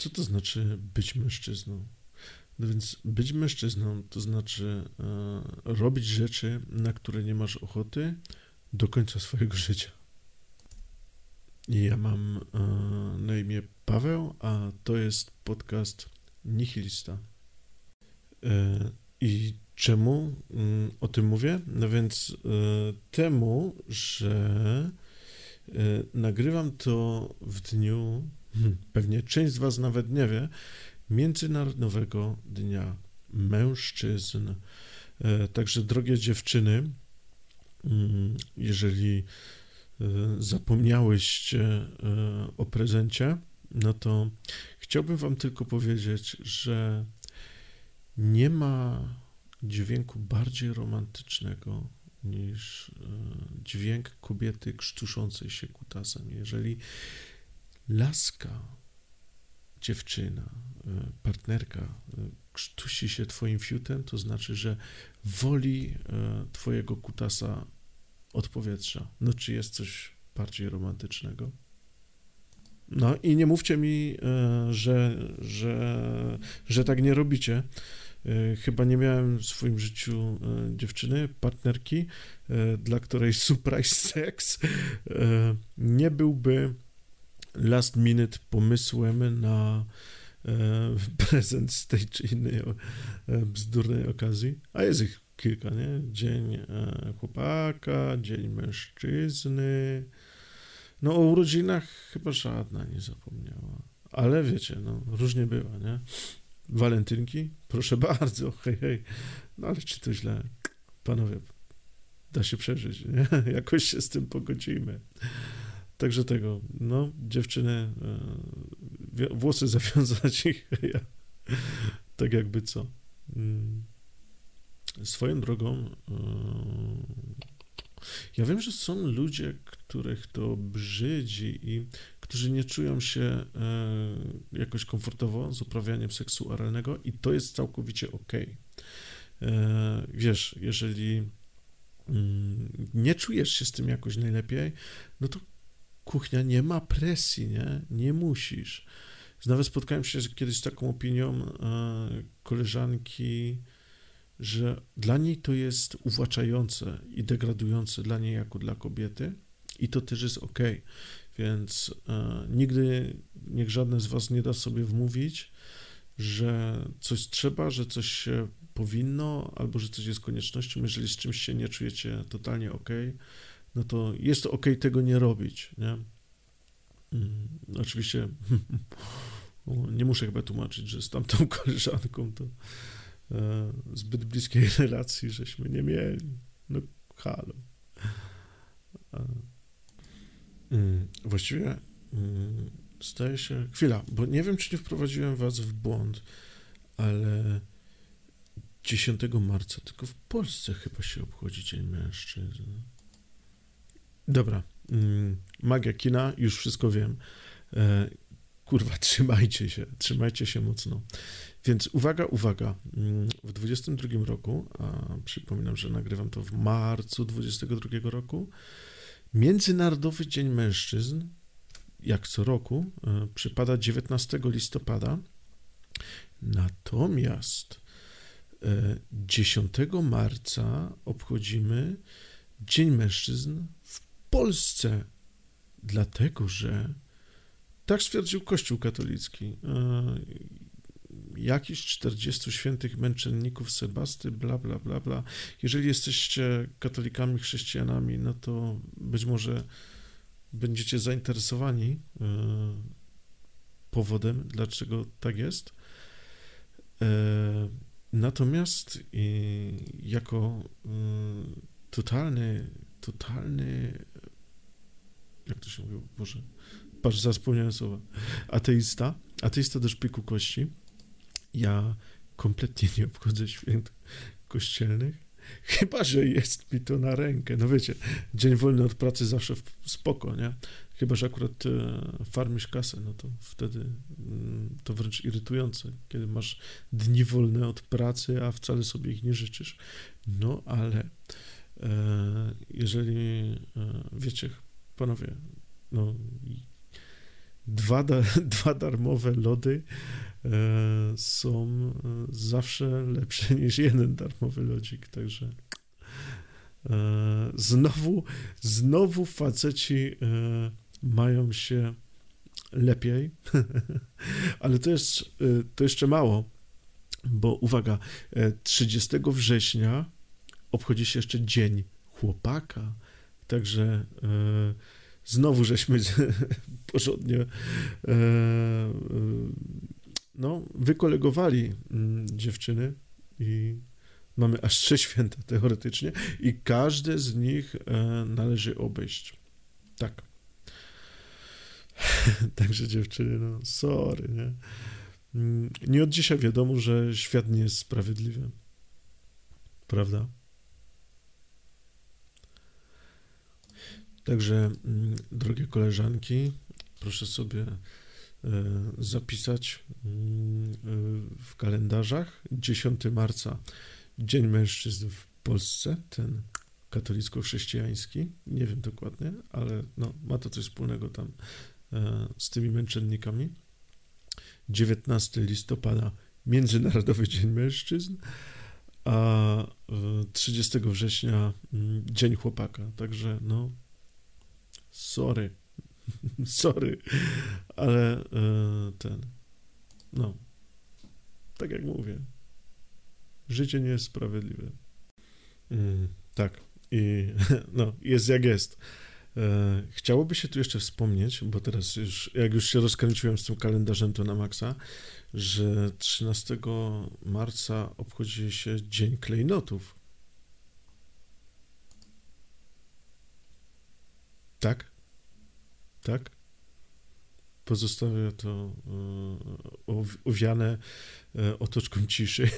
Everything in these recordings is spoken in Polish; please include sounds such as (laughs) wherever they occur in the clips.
Co to znaczy być mężczyzną? No więc być mężczyzną to znaczy e, robić rzeczy, na które nie masz ochoty do końca swojego (laughs) życia. Ja mam e, na imię Paweł, a to jest podcast Nihilista. E, I czemu mm, o tym mówię? No więc temu, że nagrywam to w dniu, pewnie część z Was nawet nie wie, Międzynarodowego Dnia Mężczyzn. Także, drogie dziewczyny, mm, jeżeli zapomniałyście o prezencie, no to chciałbym Wam tylko powiedzieć, że nie ma dźwięku bardziej romantycznego niż e, dźwięk kobiety krztuszącej się kutasem. Jeżeli laska, dziewczyna, e, partnerka e, krztusi się Twoim fiutem, to znaczy, że woli Twojego kutasa od powietrza. No, czy jest coś bardziej romantycznego? No i nie mówcie mi, e, że, że, że tak nie robicie. E, chyba nie miałem w swoim życiu e, dziewczyny, partnerki, dla której (laughs) surprise sex nie byłby last minute pomysłem na (laughs) prezent z tej czy innej bzdurnej okazji. A jest ich kilka, nie? Dzień chłopaka, dzień mężczyzny, no o urodzinach chyba żadna nie zapomniała. Ale wiecie, no różnie bywa, nie? Walentynki? Proszę bardzo, (laughs) hej, hej. No ale czy to źle? Panowie, da się przeżyć, nie? (laughs) Jakoś się z tym pogodzimy. Także tego, no, dziewczyny, e, włosy (laughs) zawiązać ich, ja, tak jakby co. Mm. Swoją drogą, e, ja wiem, że są ludzie, których to brzydzi i którzy nie czują się e, jakoś komfortowo z uprawianiem seksu oralnego i to jest całkowicie ok. Wiesz, jeżeli mm, nie czujesz się z tym jakoś najlepiej, no to kuchnia nie ma presji, nie? Nie musisz. Nawet spotkałem się kiedyś z taką opinią e, koleżanki, że dla niej to jest uwłaczające i degradujące dla niej jako dla kobiety i to też jest ok. Więc e, nigdy niech żadne z Was nie da sobie wmówić, że coś trzeba, że coś się powinno, albo że coś jest koniecznością. Jeżeli z czymś się nie czujecie totalnie ok, no to jest ok tego nie robić, nie? Mm, oczywiście (laughs) nie muszę chyba tłumaczyć, że z tamtą (laughs) koleżanką to E, zbyt bliskiej (laughs) relacji żeśmy nie mieli. No, halo. E, mm, właściwie mm, staje się. Chwila, bo nie wiem, czy nie wprowadziłem Was w błąd, ale 10 marca tylko w Polsce chyba się obchodzi Dzień Mężczyzn. Dobra. Mm, magia kina, już wszystko wiem. E, kurwa, (laughs) trzymajcie się, trzymajcie się mocno. Więc uwaga, uwaga, mm, w 22 roku, a przypominam, że nagrywam to w marcu 22 roku, Międzynarodowy Dzień Mężczyzn, jak co roku, e, przypada 19 listopada. Natomiast 10 e, marca obchodzimy Dzień Mężczyzn w Polsce, dlatego że tak stwierdził Kościół katolicki. E, jakiś 40 świętych męczenników Sebasty, bla, bla, bla, bla. Jeżeli jesteście katolikami, chrześcijanami, no to być może będziecie zainteresowani e, powodem, dlaczego tak jest. E, natomiast jako totalny, totalny, jak to się mówi, Boże, patrz, zapomniałem słowa, ateista, ateista do szpiku kości, ja kompletnie nie obchodzę święt kościelnych, chyba, że jest mi to na rękę. No wiecie, dzień wolny od pracy zawsze spoko, nie? Chyba, że akurat e, farmisz kasę, no to wtedy mm, to wręcz irytujące, kiedy masz dni wolne od pracy, a wcale sobie ich nie życzysz. No ale e, jeżeli, e, wiecie, panowie, no dwa, da, (laughs) dwa darmowe lody e, są e, zawsze lepsze (laughs) niż jeden darmowy lodzik, także e, znowu, znowu faceci e, mają się lepiej, (laughs) ale to jest e, to jeszcze mało, bo uwaga, 30 września obchodzi się jeszcze Dzień Chłopaka, także znowu żeśmy (laughs) porządnie e, e, no, wykolegowali mm, dziewczyny i mamy aż trzy (laughs) święta teoretycznie i każde z nich e, należy obejść. Tak. (laughs) Także dziewczyny, no sorry, nie? Mm, nie od dzisiaj wiadomo, że świat nie jest sprawiedliwy. Prawda? Także, mm, drogie koleżanki, proszę sobie e, zapisać mm, e, w kalendarzach 10 marca Dzień Mężczyzn w Polsce, ten katolicko-chrześcijański, nie wiem dokładnie, ale no, ma to coś wspólnego tam e, z tymi męczennikami. 19 listopada Międzynarodowy Dzień Mężczyzn, a 30 września mm, Dzień Chłopaka. Także no, sorry, (laughs) sorry, ale e, ten, no, tak jak mówię, życie nie jest sprawiedliwe. Mm, tak, i (laughs) no, jest jak jest. E, chciałoby się tu jeszcze wspomnieć, bo teraz już, jak już się rozkręciłem z tym kalendarzem, to na maksa, że 13 marca obchodzi się Dzień Klejnotów. Tak? Tak? Pozostawię to uwiane e, otoczką ciszy.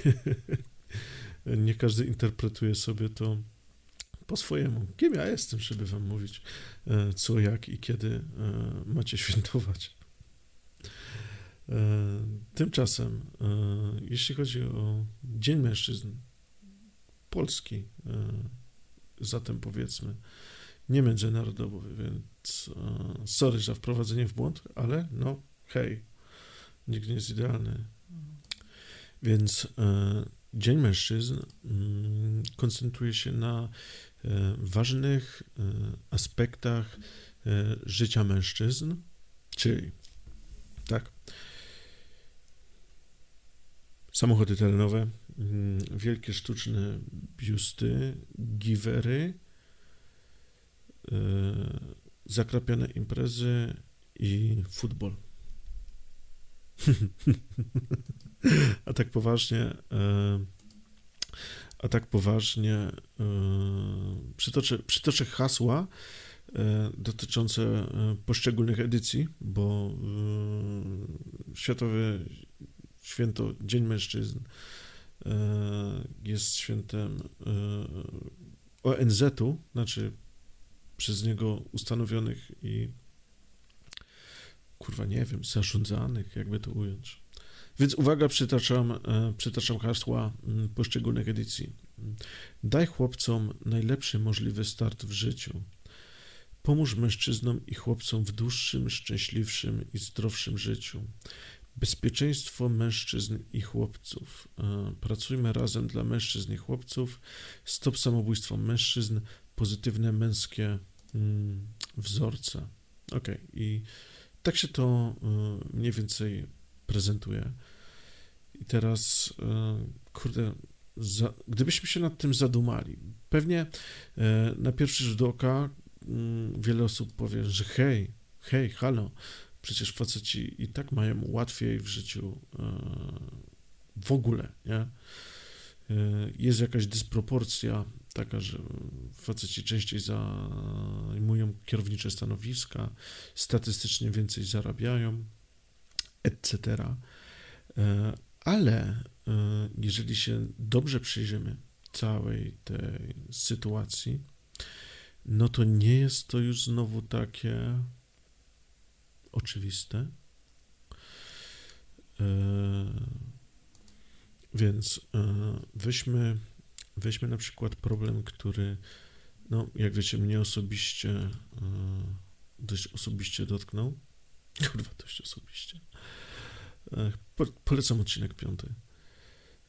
(laughs) Nie każdy interpretuje sobie to po swojemu. Kim ja jestem, żeby wam mówić, e, co, jak i kiedy e, macie świętować. Tymczasem, jeśli chodzi o Dzień Mężczyzn Polski, zatem powiedzmy, nie międzynarodowy, więc e, sorry za wprowadzenie w błąd, ale no hej, nikt nie jest idealny. Więc e, Dzień Mężczyzn mm, koncentruje się na e, ważnych aspektach życia mężczyzn, czyli tak, samochody terenowe, mm, wielkie sztuczne biusty, givery, Y, zakrapiane imprezy i futbol. (laughs) a tak poważnie, y, a tak poważnie y, przytoczę, przytoczę hasła dotyczące poszczególnych edycji, bo Światowe Święto Dzień Mężczyzn jest świętem ONZ-u, znaczy przez niego ustanowionych i kurwa nie wiem, zarządzanych, jakby to ująć. Więc uwaga, przytaczam, e, przytaczam hasła mm, poszczególnych edycji. Daj chłopcom najlepszy możliwy start w życiu. Pomóż mężczyznom i chłopcom w dłuższym, szczęśliwszym i zdrowszym życiu. Bezpieczeństwo mężczyzn i chłopców. E, pracujmy razem dla mężczyzn i chłopców. Stop samobójstwom mężczyzn. Pozytywne męskie wzorce. Ok, i tak się to y, mniej więcej prezentuje. I teraz, y, kurde, za, gdybyśmy się nad tym zadumali, pewnie y, na pierwszy rzut oka mm, wiele osób powie, że hej, hej, halo, przecież faceci i tak mają łatwiej w życiu w ogóle, nie? Jest jakaś dysproporcja taka, że faceci częściej zajmują kierownicze stanowiska, statystycznie więcej zarabiają, etc. E, ale e, jeżeli się dobrze przyjrzymy całej tej sytuacji, no to nie jest to już znowu takie oczywiste. E, więc weźmy Weźmy na przykład problem, który, no, jak wiecie, mnie osobiście, e, dość osobiście dotknął. (laughs) Kurwa, dość osobiście. E, polecam odcinek piąty.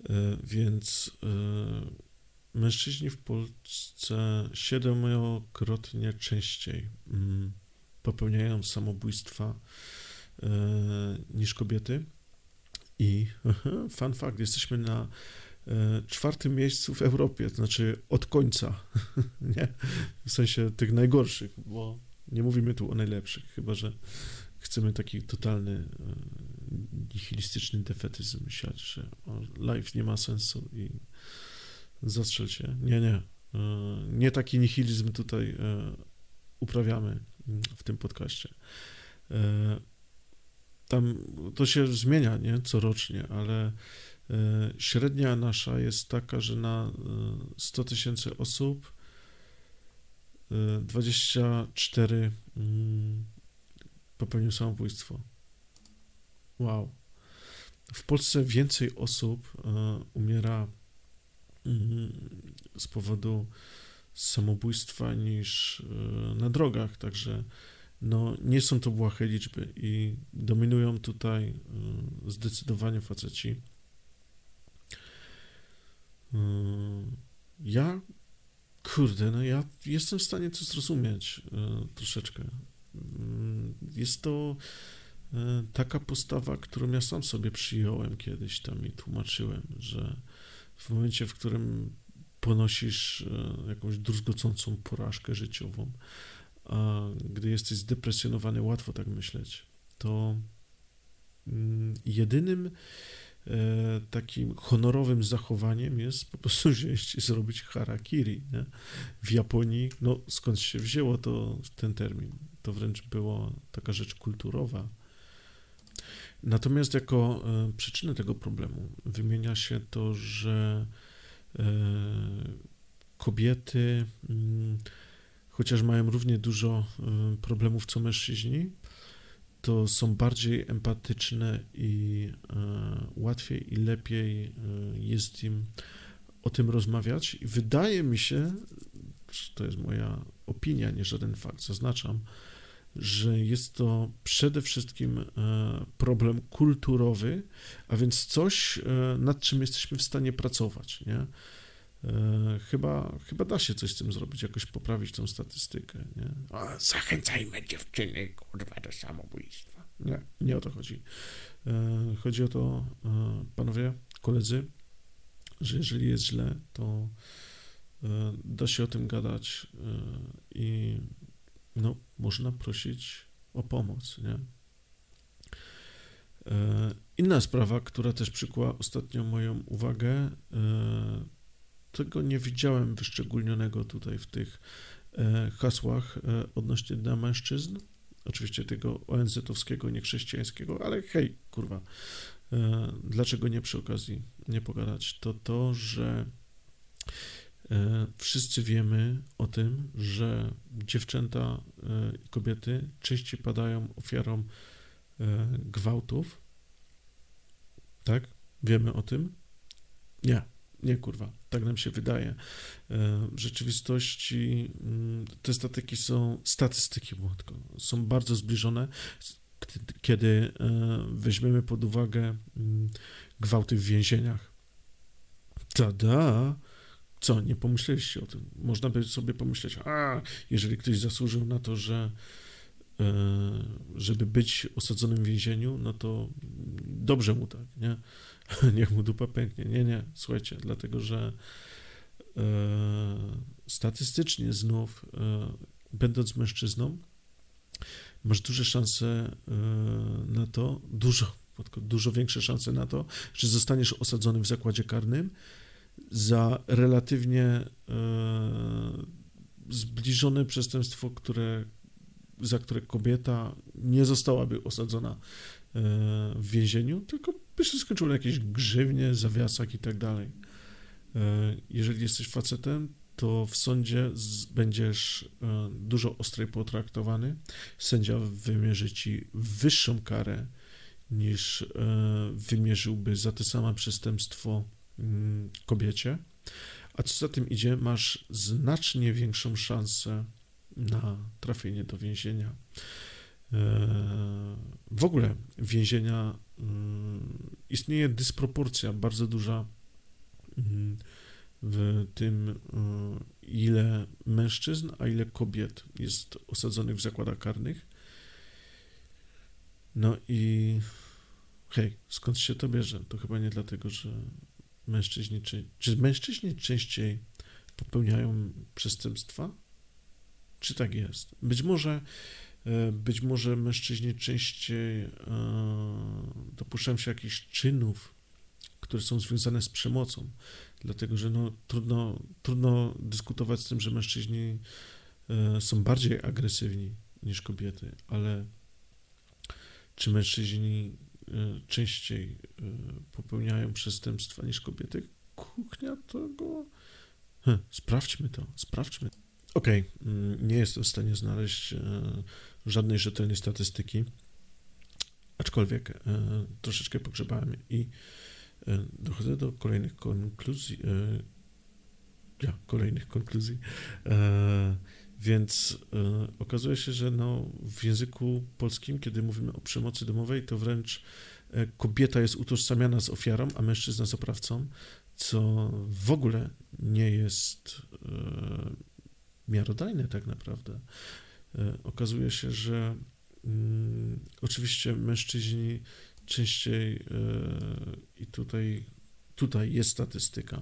E, więc mężczyźni w Polsce siedmiokrotnie częściej mm, popełniają samobójstwa niż kobiety. I (laughs) fun fact, jesteśmy na czwartym miejscu w Europie, to znaczy od końca, (laughs) nie? W sensie tych najgorszych, bo nie mówimy tu o najlepszych, chyba że chcemy taki totalny e, nihilistyczny defetyzm siać, że life nie ma sensu i zastrzel się. Nie, nie. E, nie taki nihilizm tutaj e, uprawiamy w tym podcaście. Tam to się zmienia, nie, corocznie, ale średnia nasza jest taka, że na 100 tysięcy osób 24 popełnił samobójstwo. Wow. W Polsce więcej osób umiera mm, z powodu samobójstwa niż na drogach, także no, nie są to błahe liczby i dominują tutaj zdecydowanie faceci. Ja, kurde, no ja jestem w stanie to zrozumieć troszeczkę. Mm, jest to e, taka postawa, którą ja sam sobie przyjąłem kiedyś tam i tłumaczyłem, że w momencie, w którym ponosisz e, jakąś druzgocącą porażkę życiową, a gdy jesteś zdepresjonowany, łatwo tak myśleć, to mm, jedynym E, takim honorowym zachowaniem jest po prostu wziąć i zrobić harakiri. Nie? W Japonii, no skąd się wzięło to, ten termin? To wręcz była taka rzecz kulturowa. Natomiast jako e, przyczynę tego problemu wymienia się to, że e, kobiety, mm, chociaż mają równie dużo problemów co mężczyźni, to są bardziej empatyczne i e, łatwiej i lepiej e, jest im o tym rozmawiać. I wydaje mi się, to jest moja opinia, nie żaden fakt, zaznaczam, że jest to przede wszystkim e, problem kulturowy, a więc coś, nad czym jesteśmy w stanie pracować, nie? E, chyba, chyba da się coś z tym zrobić, jakoś poprawić tą statystykę, nie? O, zachęcajmy dziewczyny, kurwa, do samobójstwa. Nie, nie o to chodzi. E, chodzi o to, e, panowie, koledzy, że jeżeli jest źle, to da się o tym gadać i no, można prosić o pomoc, nie? Inna sprawa, która też przykuła ostatnio moją uwagę, tego nie widziałem wyszczególnionego tutaj w tych e, hasłach e, odnośnie dla mężczyzn. Oczywiście tego ONZ-owskiego, niechrześcijańskiego, ale hej, kurwa, e, dlaczego nie przy okazji nie pogadać? To to, że wszyscy wiemy o tym, że dziewczęta i kobiety częściej padają ofiarą gwałtów. Tak? Wiemy o tym? Nie. Nie, kurwa, tak nam się wydaje. E, w rzeczywistości mm, te statystyki są, statystyki, Włodko, są bardzo zbliżone, kiedy e, weźmiemy pod uwagę mm, gwałty w więzieniach. Tada! Co, nie pomyśleliście o tym? Można by sobie pomyśleć, a jeżeli ktoś zasłużył na to, że żeby być osadzonym w więzieniu, no to dobrze mu tak, nie? (laughs) niech mu dupa pęknie. Nie, nie, słuchajcie, dlatego że e, statystycznie znów, e, będąc mężczyzną, masz duże szanse e, na to, dużo, dużo większe szanse na to, że zostaniesz osadzony w zakładzie karnym za relatywnie e, zbliżone przestępstwo, które, za które kobieta nie zostałaby osadzona e, w więzieniu, tylko by się skończyło na jakieś grzywnie, zawiasach i tak dalej. E, jeżeli jesteś facetem, to w sądzie będziesz e, dużo ostrej potraktowany. Sędzia wymierzy ci wyższą karę niż wymierzyłby za to samo przestępstwo mm, kobiecie. A co za tym idzie, masz znacznie większą szansę na trafienie do więzienia. w ogóle więzienia istnieje dysproporcja bardzo duża w tym, ile mężczyzn, a ile kobiet jest osadzonych w zakładach karnych. No i hej, skąd się to bierze? To chyba nie dlatego, że mężczyźni, czy, czy mężczyźni częściej popełniają przestępstwa? Czy tak jest? Być może, e, być może mężczyźni częściej e, dopuszczają się jakichś czynów, które są związane z przemocą, dlatego że no, trudno, trudno dyskutować z tym, że mężczyźni e, są bardziej agresywni niż kobiety, ale czy mężczyźni częściej popełniają przestępstwa niż kobiety? Kuchnia tego Hm, sprawdźmy to, sprawdźmy. Okej, okay, mm, nie jestem w stanie znaleźć e, żadnej rzetelnej statystyki, aczkolwiek e, troszeczkę pogrzebałem i e, dochodzę do kolejnych konkluzji. Ja, kolejnych konkluzji. Więc okazuje się, że no, w języku polskim, kiedy mówimy o przemocy domowej, to wręcz kobieta jest utożsamiana z ofiarą, a mężczyzna z oprawcą co w ogóle nie jest e, miarodajne tak naprawdę. E, okazuje się, że mm, oczywiście mężczyźni częściej e, i tutaj, tutaj jest statystyka.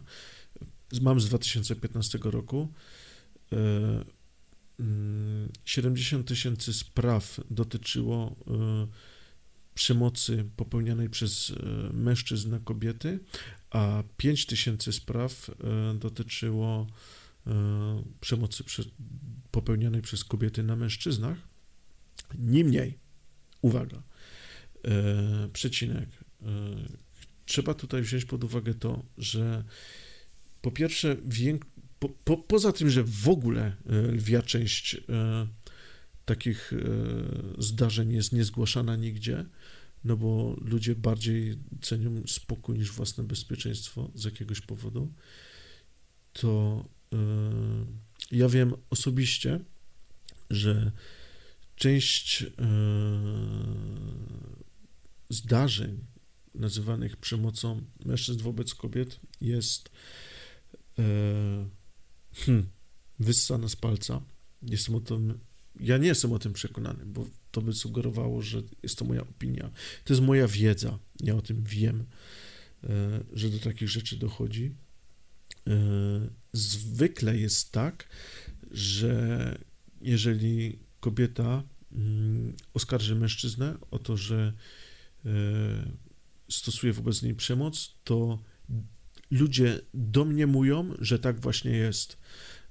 Mam z 2015 roku. 70 mm, tysięcy spraw dotyczyło przemocy popełnianej przez mężczyzn na kobiety, a 5 tysięcy spraw e, dotyczyło e, przemocy popełnianej przez kobiety na mężczyznach. Niemniej, uwaga, e, przecinek. Trzeba tutaj wziąć pod uwagę to, że po pierwsze, po, po, poza tym, że w ogóle lwia część takich zdarzeń jest niezgłaszana nigdzie, no bo ludzie bardziej cenią spokój niż własne bezpieczeństwo z jakiegoś powodu, to ja wiem osobiście, że część yy, zdarzeń nazywanych przemocą mężczyzn wobec kobiet jest yy, hmm, wyssana z palca. Jestem o tym ja nie jestem o tym przekonany, bo to by sugerowało, że jest to moja opinia. To jest moja wiedza. Ja o tym wiem, że do takich rzeczy dochodzi. E, zwykle jest tak, że jeżeli kobieta mm, oskarży mężczyznę o to, że e, stosuje wobec niej przemoc, to ludzie domniemują, że tak właśnie jest.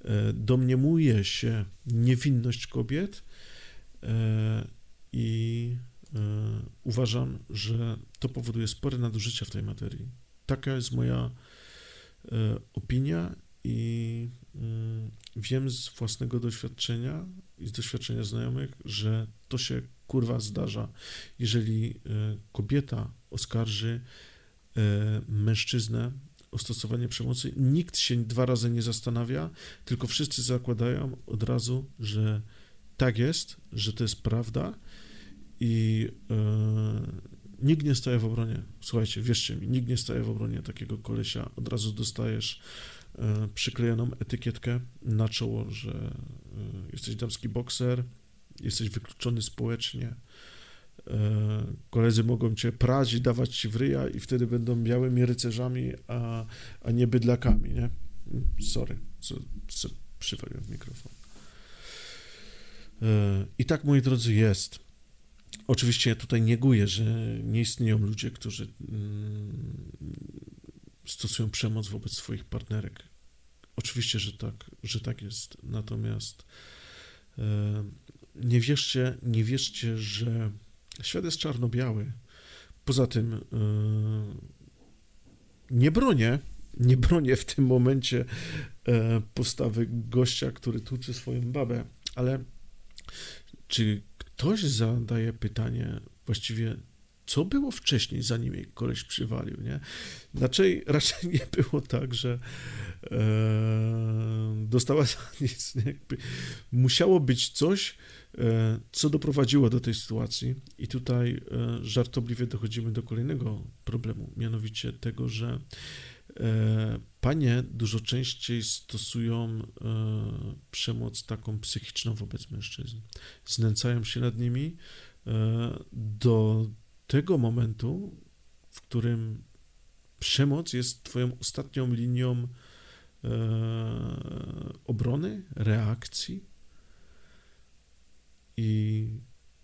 E, domniemuje się niewinność kobiet i uważam, że to powoduje spore nadużycia w tej materii. Taka jest moja opinia i mm, wiem z własnego doświadczenia i z doświadczenia znajomych, że to się kurwa zdarza. Jeżeli kobieta oskarży mężczyznę o stosowanie przemocy, nikt się dwa razy nie zastanawia, tylko wszyscy zakładają od razu, że tak jest, że to jest prawda i e, nikt nie staje w obronie. Słuchajcie, wierzcie mi, nikt nie staje w obronie takiego kolesia. Od razu dostajesz e, przyklejoną etykietkę na czoło, że e, jesteś damski bokser, jesteś wykluczony społecznie, E, koledzy mogą cię prać i dawać ci w ryja i wtedy będą białymi rycerzami, a, a nie bydlakami, nie? Sorry, co, co mikrofon. I tak, moi drodzy, jest. Oczywiście ja tutaj neguję, że nie istnieją ludzie, którzy mm, stosują przemoc wobec swoich partnerek. Oczywiście, że tak, że tak jest. Natomiast e, nie wierzcie, nie wierzcie, że Świat jest czarno-biały. Poza tym yy, nie bronię, nie bronię w tym momencie e, postawy gościa, który tłucze swoją babę, ale czy ktoś zadaje pytanie właściwie, co było wcześniej, zanim jej koleś przywalił, nie? Raczej, (laughs) raczej nie było tak, że e, dostała za nic, nie? Musiało być coś, e, co doprowadziło do tej sytuacji i tutaj e, żartobliwie dochodzimy do kolejnego problemu, mianowicie tego, że panie dużo częściej stosują e, przemoc taką psychiczną wobec mężczyzn. Znęcają się nad nimi e, do tego momentu, w którym przemoc jest Twoją ostatnią linią e, obrony, reakcji. I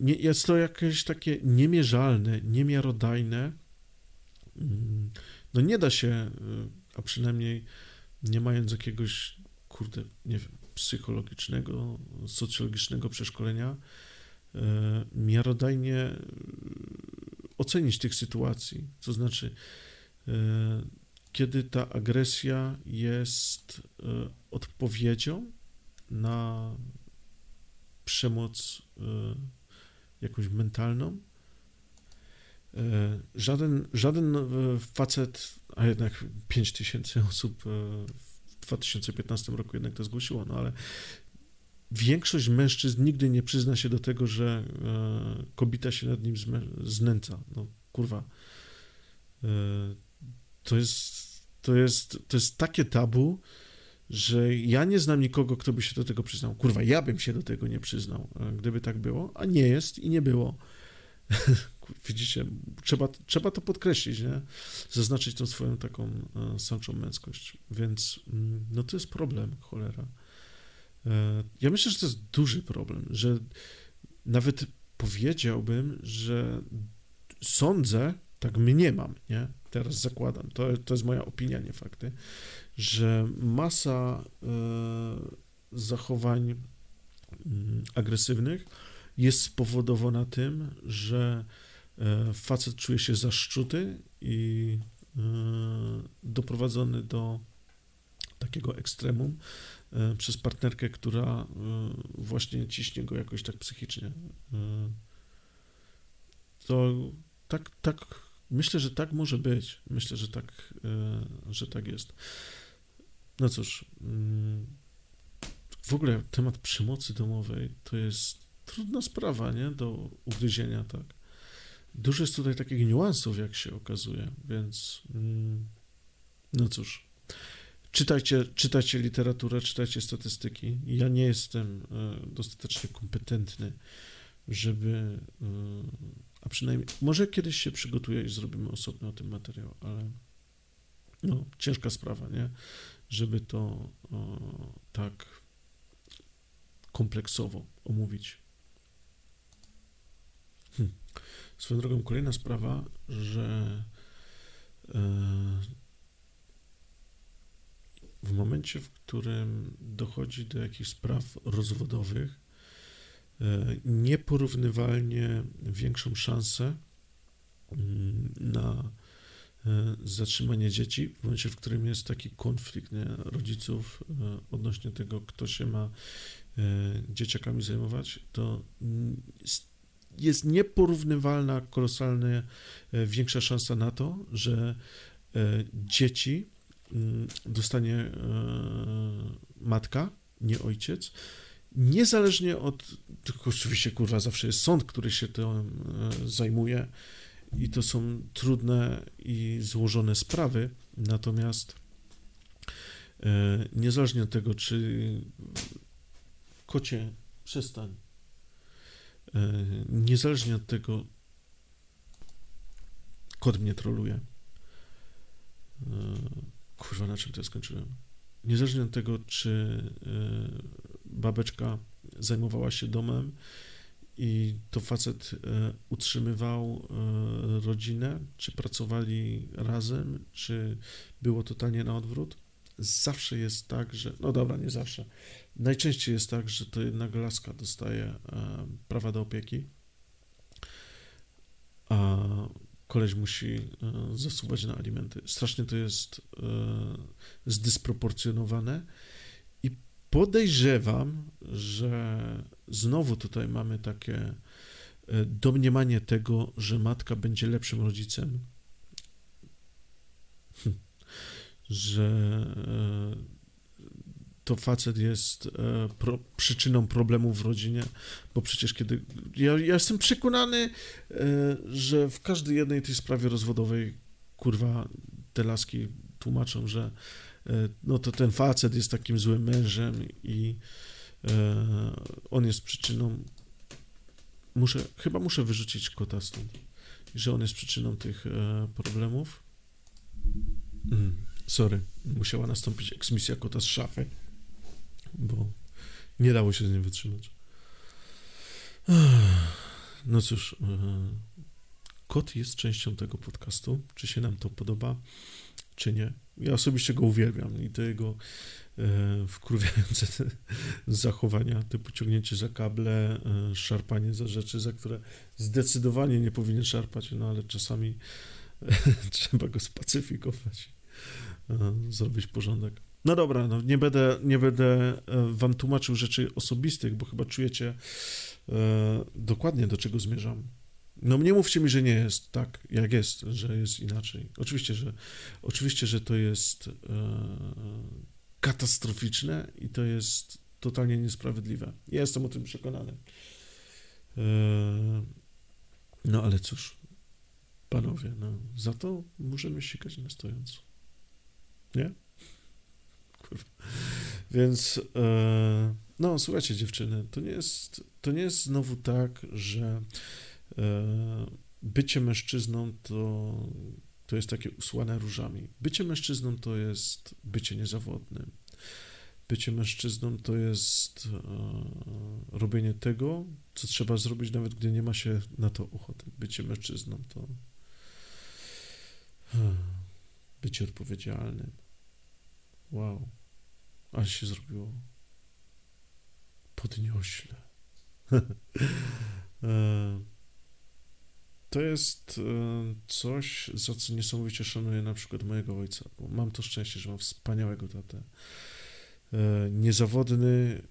nie, jest to jakieś takie niemierzalne, niemiarodajne. No nie da się, e, a przynajmniej nie mając jakiegoś, kurde, nie wiem, psychologicznego, socjologicznego przeszkolenia, e, miarodajnie ocenić tych sytuacji. To znaczy, kiedy ta agresja jest odpowiedzią na przemoc jakąś mentalną. Żaden, żaden facet, a jednak 5 tysięcy osób w 2015 roku jednak to zgłosiło, no ale większość mężczyzn nigdy nie przyzna się do tego, że e, kobieta się nad nim znęca. No kurwa. E, to jest, to jest, to jest takie tabu, że ja nie znam nikogo, kto by się do tego przyznał. Kurwa, ja bym się do tego nie przyznał, e, gdyby tak było, a nie jest i nie było. (laughs) Widzicie, trzeba, trzeba to podkreślić, nie? Zaznaczyć tą swoją taką samczą męskość. Więc mm, no to jest problem, cholera. E, ja myślę, że to jest duży problem, że nawet powiedziałbym, że sądzę, tak mniemam, nie? Teraz zakładam, to, to jest moja opinia, nie fakty, że masa e, zachowań mm, agresywnych jest spowodowana tym, że e, facet czuje się zaszczuty i e, doprowadzony do takiego ekstremum, E, przez partnerkę, która e, właśnie ciśnie go jakoś tak psychicznie. E, to tak, tak, myślę, że tak może być. Myślę, że tak, że tak jest. No cóż, mm, w ogóle temat przemocy domowej to jest trudna sprawa, nie, do ugryzienia, tak. Dużo jest tutaj takich niuansów, jak się okazuje, więc mm, no cóż. Czytajcie, czytajcie literaturę, czytajcie statystyki. Ja nie jestem e, dostatecznie kompetentny, żeby, e, a przynajmniej, może kiedyś się przygotuję i zrobimy osobny o tym materiał, ale no, ciężka sprawa, nie? Żeby to o, tak kompleksowo omówić. Hm. Swoją drogą, kolejna sprawa, że e, w momencie, w którym dochodzi do jakichś spraw rozwodowych, e, nieporównywalnie większą szansę mm, na e, zatrzymanie dzieci, w momencie, w którym jest taki konflikt nie, rodziców odnośnie tego, kto się ma dzieciakami zajmować, to jest nieporównywalna, kolosalnie większa szansa na to, że dzieci Mm, dostanie e, matka, nie ojciec. Niezależnie od, tylko oczywiście kurwa zawsze jest sąd, który się tym e, zajmuje i to są trudne i złożone sprawy, natomiast e, niezależnie od tego, czy kocie przestań, niezależnie od tego, kot mnie troluje, Kurwa, na czym to skończyłem? Niezależnie od tego, czy y, babeczka zajmowała się domem i to facet utrzymywał rodzinę, czy pracowali razem, czy było totalnie na odwrót, zawsze jest tak, że. No dobra, nie zawsze. Najczęściej jest tak, że to jednak laska dostaje prawa do opieki, a koleś musi e, zasuwać na alimenty. Strasznie to jest e, zdysproporcjonowane i podejrzewam, że znowu tutaj mamy takie domniemanie tego, że matka będzie lepszym rodzicem, że to facet jest pro, przyczyną problemów w rodzinie, bo przecież kiedy. Ja, ja jestem przekonany, że w każdej jednej tej sprawie rozwodowej, kurwa, te laski tłumaczą, że no to ten facet jest takim złym mężem i on jest przyczyną. Muszę, chyba muszę wyrzucić kota stąd, że on jest przyczyną tych problemów. Mm, sorry, musiała nastąpić eksmisja kota z szafy bo nie dało się z nim wytrzymać. No cóż, e, kot jest częścią tego podcastu. Czy się nam to podoba, czy nie? Ja osobiście go uwielbiam i te jego e, wkurwiające (laughs) zachowania, typu ciągnięcie za kable, e, szarpanie za rzeczy, za które zdecydowanie nie powinien szarpać, no ale czasami (laughs) trzeba go spacyfikować, zrobić porządek. No dobra, no nie będę, nie będę e, wam tłumaczył rzeczy osobistych, bo chyba czujecie e, dokładnie do czego zmierzam. No nie mówcie mi, że nie jest tak, jak jest, że jest inaczej. Oczywiście, że, oczywiście, że to jest e, katastroficzne i to jest totalnie niesprawiedliwe. Ja jestem o tym przekonany. E, no ale cóż, panowie, no za to możemy sikać na stojąco. Nie? Więc e, no, słuchajcie, dziewczyny, to nie jest, to nie jest znowu tak, że e, bycie mężczyzną to, to jest takie usłane różami. Bycie mężczyzną to jest bycie niezawodnym. Bycie mężczyzną to jest e, robienie tego, co trzeba zrobić, nawet gdy nie ma się na to ochoty. Bycie mężczyzną to bycie odpowiedzialnym. Wow. Ale się zrobiło podniośle. (laughs) E, to jest e, coś, za co niesamowicie szanuję na przykład mojego ojca, mam to szczęście, że mam wspaniałego tatę. E, niezawodny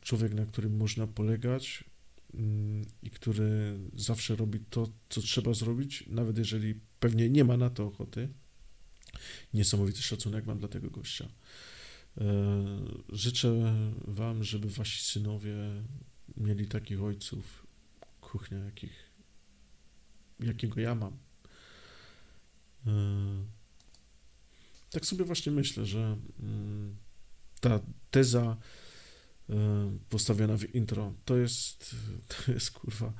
człowiek, na którym można polegać mm, i który zawsze robi to, co trzeba zrobić, nawet jeżeli pewnie nie ma na to ochoty. Niesamowity szacunek mam dla tego gościa. E, życzę Wam, żeby Wasi synowie mieli takich ojców, kuchnia, jakich, jakiego ja mam. E, tak sobie właśnie myślę, że mm, ta teza e, postawiona w intro, to jest, to jest kurwa,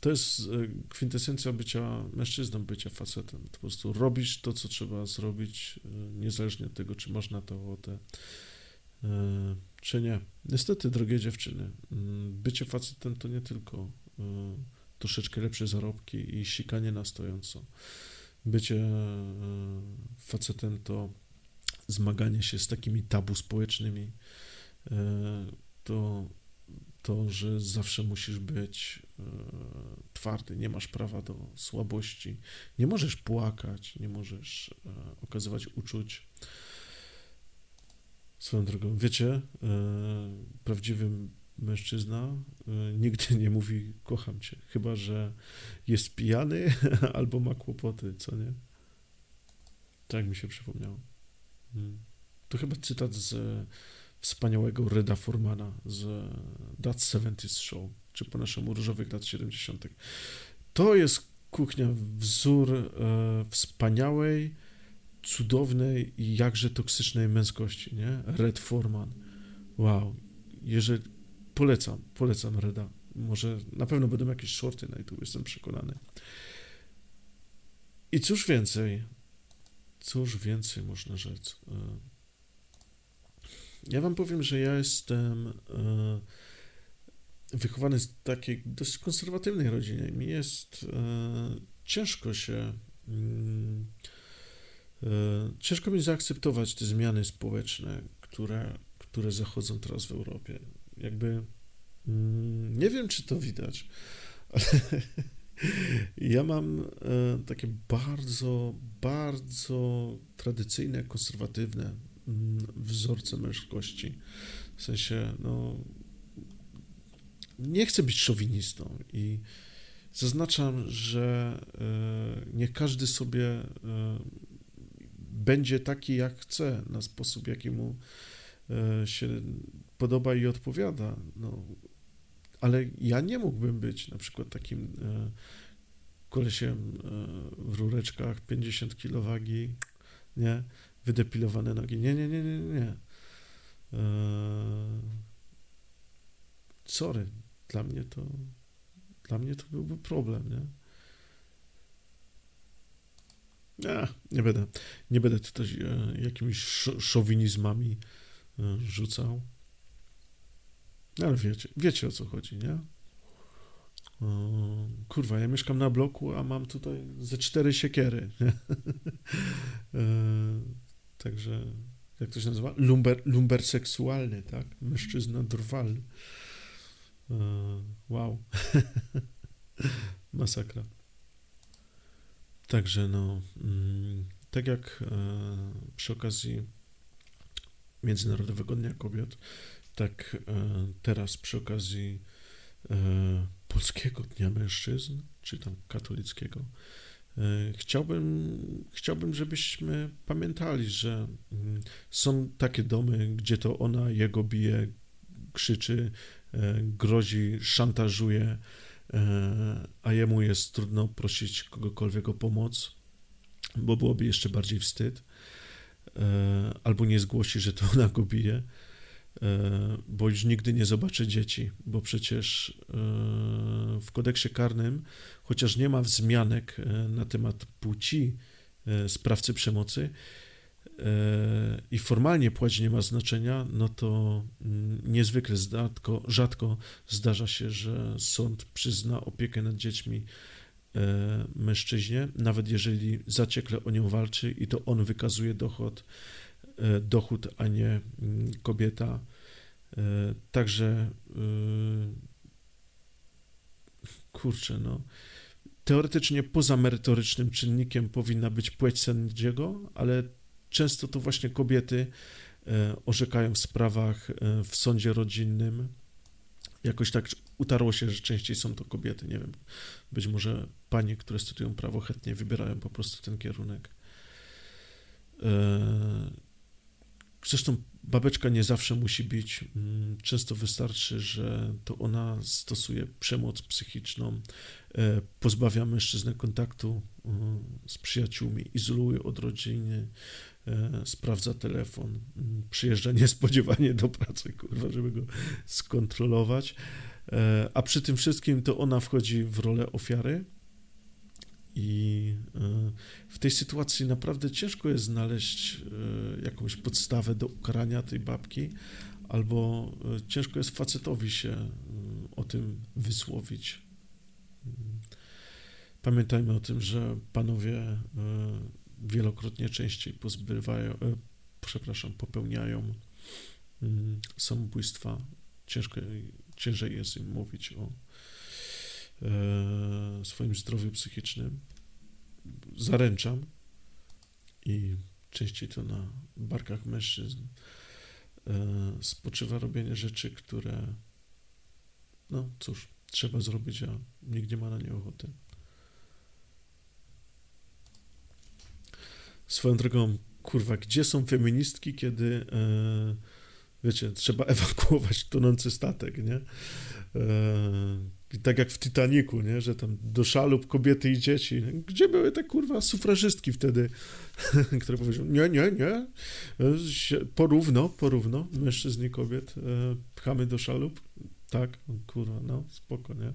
to jest kwintesencja bycia mężczyzną, bycia facetem. Po prostu robisz to, co trzeba zrobić, niezależnie od tego, czy można to ochotę, czy nie. Niestety, drogie dziewczyny, mm, bycie facetem to nie tylko troszeczkę lepsze zarobki i sikanie na stojąco. Bycie facetem to zmaganie się z takimi tabu społecznymi, to to, że zawsze musisz być e, twardy, nie masz prawa do słabości, nie możesz płakać, nie możesz e, okazywać uczuć. Swoją drogą, wiecie, e, prawdziwy mężczyzna nigdy nie mówi kocham cię, chyba że jest pijany (laughs) albo ma kłopoty, co nie? Tak mi się przypomniało. Hmm. To chyba cytat z wspaniałego Reda Formana z That 70's Show, czy po naszemu Różowych lat 70. To jest kuchnia, wzór e, wspaniałej, cudownej i jakże toksycznej męskości, nie? Red Forman. Wow. Jeżeli, polecam, polecam Reda. Może na pewno będą jakieś shorty na YouTube, jestem przekonany. I cóż więcej, cóż więcej można rzec. E, ja wam powiem, że ja jestem e, wychowany z takiej dość konserwatywnej rodziny. Mi jest e, ciężko się. Mm, e, ciężko mi zaakceptować te zmiany społeczne, które, które zachodzą teraz w Europie. Jakby mm, nie wiem, czy to widać, (laughs) ale ja mam takie bardzo, bardzo tradycyjne, konserwatywne wzorce męskości. W sensie, no, nie chcę być szowinistą i zaznaczam, że niech każdy sobie będzie taki, jak chce, na sposób, jaki mu się podoba i odpowiada. No, ale ja nie mógłbym być na przykład takim kolesiem w rureczkach, 50 kg wagi, nie? Wydepilowane nogi. Nie, nie, nie, nie, nie. Sorry, dla mnie to dla mnie to byłby problem, nie? Nie, nie będę, nie będę tutaj e, jakimiś szowinizmami e, rzucał. Ale wiecie, wiecie o co chodzi, nie? Kurwa, ja mieszkam na bloku, a mam tutaj ze cztery siekiery. (laughs) Także, jak to się nazywa? Lumber, lumber seksualny, tak? Mężczyzna drwalny. E, wow. (laughs) Masakra. Także no, mm, tak jak e, przy okazji Międzynarodowego Dnia Kobiet, tak e, teraz przy okazji Polskiego Dnia Mężczyzn, czy tam katolickiego, chciałbym, chciałbym, żebyśmy pamiętali, że mm, są takie domy, gdzie to ona jego bije, krzyczy, E, grozi, szantażuje, e, a jemu jest trudno prosić kogokolwiek o pomoc, bo byłoby jeszcze bardziej wstyd, albo nie zgłosi, że to ona go bije, bo już nigdy nie zobaczy dzieci, bo przecież w kodeksie karnym, chociaż nie ma wzmianek na temat płci sprawcy przemocy, i formalnie płeć nie ma znaczenia, no to mm, niezwykle rzadko, rzadko zdarza się, że sąd przyzna opiekę nad dziećmi e, mężczyźnie, nawet jeżeli zaciekle o nią walczy i to on wykazuje dochód, e, dochód a nie mm, kobieta. E, także kurczę, no teoretycznie poza merytorycznym czynnikiem powinna być płeć sędziego, ale Często to właśnie kobiety e, orzekają w sprawach e, w sądzie rodzinnym. Jakoś tak utarło się, że częściej są to kobiety. Nie wiem, być może panie, które studiują prawo, chętnie wybierają po prostu ten kierunek. E, zresztą babeczka nie zawsze musi bić. Mm, często wystarczy, że to ona stosuje przemoc psychiczną, pozbawia mężczyznę kontaktu mm, z przyjaciółmi, izoluje od rodziny, E, sprawdza telefon, przyjeżdża (laughs) niespodziewanie do pracy, kurwa, żeby go skontrolować, e, a przy tym wszystkim to ona wchodzi w rolę ofiary i e, w tej sytuacji naprawdę ciężko jest znaleźć jakąś podstawę do ukarania tej babki, albo ciężko jest facetowi się o tym wysłowić. Pamiętajmy o tym, że panowie wielokrotnie częściej pozbywają, e, przepraszam, popełniają mm, samobójstwa. Ciężko, ciężej jest im mówić o e, swoim zdrowiu psychicznym. Zaręczam i częściej to na barkach mężczyzn e, spoczywa robienie rzeczy, które no cóż, trzeba zrobić, a nikt nie ma na nie ochoty. Swoją drogą, kurwa, gdzie są feministki, kiedy, e, wiecie, trzeba (laughs) ewakuować tonący statek, nie? E, tak jak w Titaniku, nie? Że tam do szalub kobiety i dzieci. Gdzie były te, kurwa, sufrażystki wtedy, (laughs) które powiedział, nie, nie, nie, porówno, porówno, mężczyzn i kobiet, e, pchamy do szalub. Tak, kurwa, no, spoko, nie?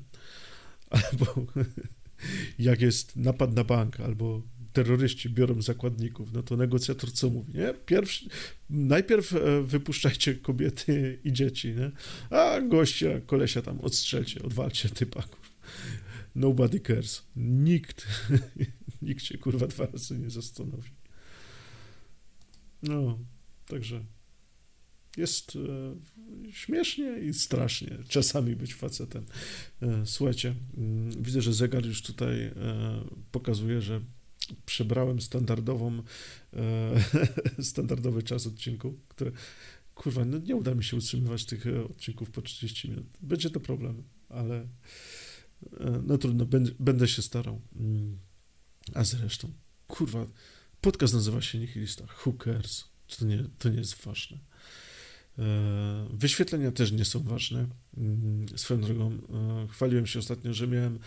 Albo (laughs) jak jest napad na bank, albo terroryści biorą zakładników, no to negocjator co mówi, nie? Pierwszy, najpierw e, wypuszczajcie kobiety i dzieci, nie? A gościa, kolesia tam odstrzelcie, odwalcie typaków. Nobody cares. Nikt, (laughs) nikt się kurwa dwa razy nie zastanowi. No, także jest e, śmiesznie i strasznie czasami być facetem. E, słuchajcie, mm, widzę, że zegar już tutaj pokazuje, że przebrałem standardową, e, (laughs) standardowy czas odcinku, który, kurwa, no nie uda mi się utrzymywać tych e, odcinków po 30 minut. Będzie to problem, ale e, no trudno, będę, będę się starał. Mm. A zresztą, kurwa, podcast nazywa się Nihilista. Cares? To nie, to nie jest ważne. E, wyświetlenia też nie są ważne. Mm, swoją drogą, chwaliłem się ostatnio, że miałem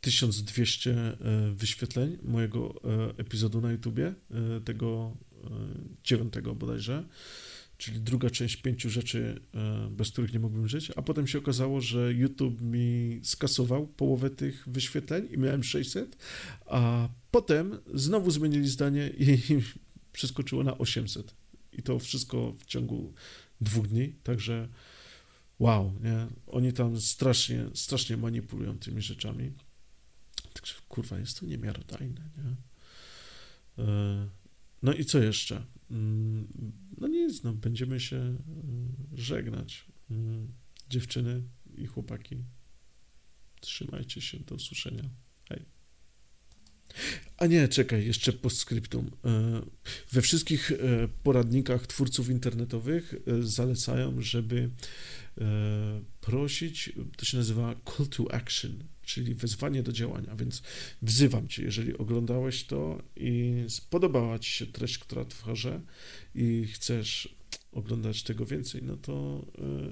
1200 wyświetleń mojego epizodu na YouTubie, tego dziewiątego bodajże czyli druga część pięciu rzeczy, e, bez których nie mógłbym żyć, a potem się okazało, że YouTube mi skasował połowę tych wyświetleń i miałem 600, a potem znowu zmienili zdanie i (laughs) przeskoczyło na 800. I to wszystko w ciągu dwóch dni, także wow, nie? Oni tam strasznie, strasznie manipulują tymi rzeczami. Także kurwa, jest to niemiarodajne, nie? E, no i co jeszcze? Mm, no nic, no, będziemy się y, żegnać. Mm, dziewczyny i chłopaki, trzymajcie się, do usłyszenia. Hej. A nie, czekaj, jeszcze postscriptum. E, we wszystkich e, poradnikach twórców internetowych e, zalecają, żeby prosić, to się nazywa call to action, czyli wezwanie do działania, więc wzywam Cię, jeżeli oglądałeś to i spodobała Ci się treść, która tworzę i chcesz oglądać tego więcej, no to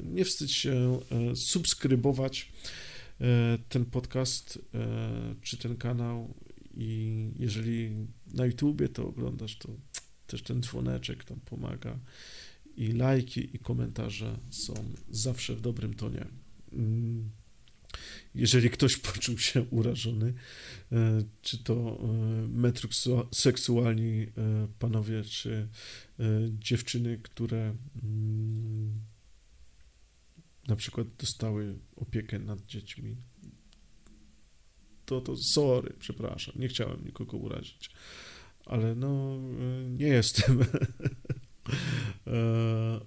nie wstydź się subskrybować ten podcast czy ten kanał i jeżeli na YouTubie to oglądasz, to też ten dzwoneczek tam pomaga. I lajki, i komentarze są zawsze w dobrym tonie. Mm, jeżeli ktoś poczuł się urażony, e, czy to e, metroseksualni e, panowie, czy dziewczyny, które mm, na przykład dostały opiekę nad dziećmi, to, to sorry, przepraszam, nie chciałem nikogo urazić, ale no nie jestem (laughs)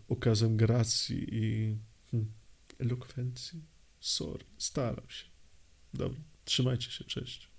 okazem e, gracji i hmm, elokwencji. Sorry, staram się. Dobra, trzymajcie się, cześć.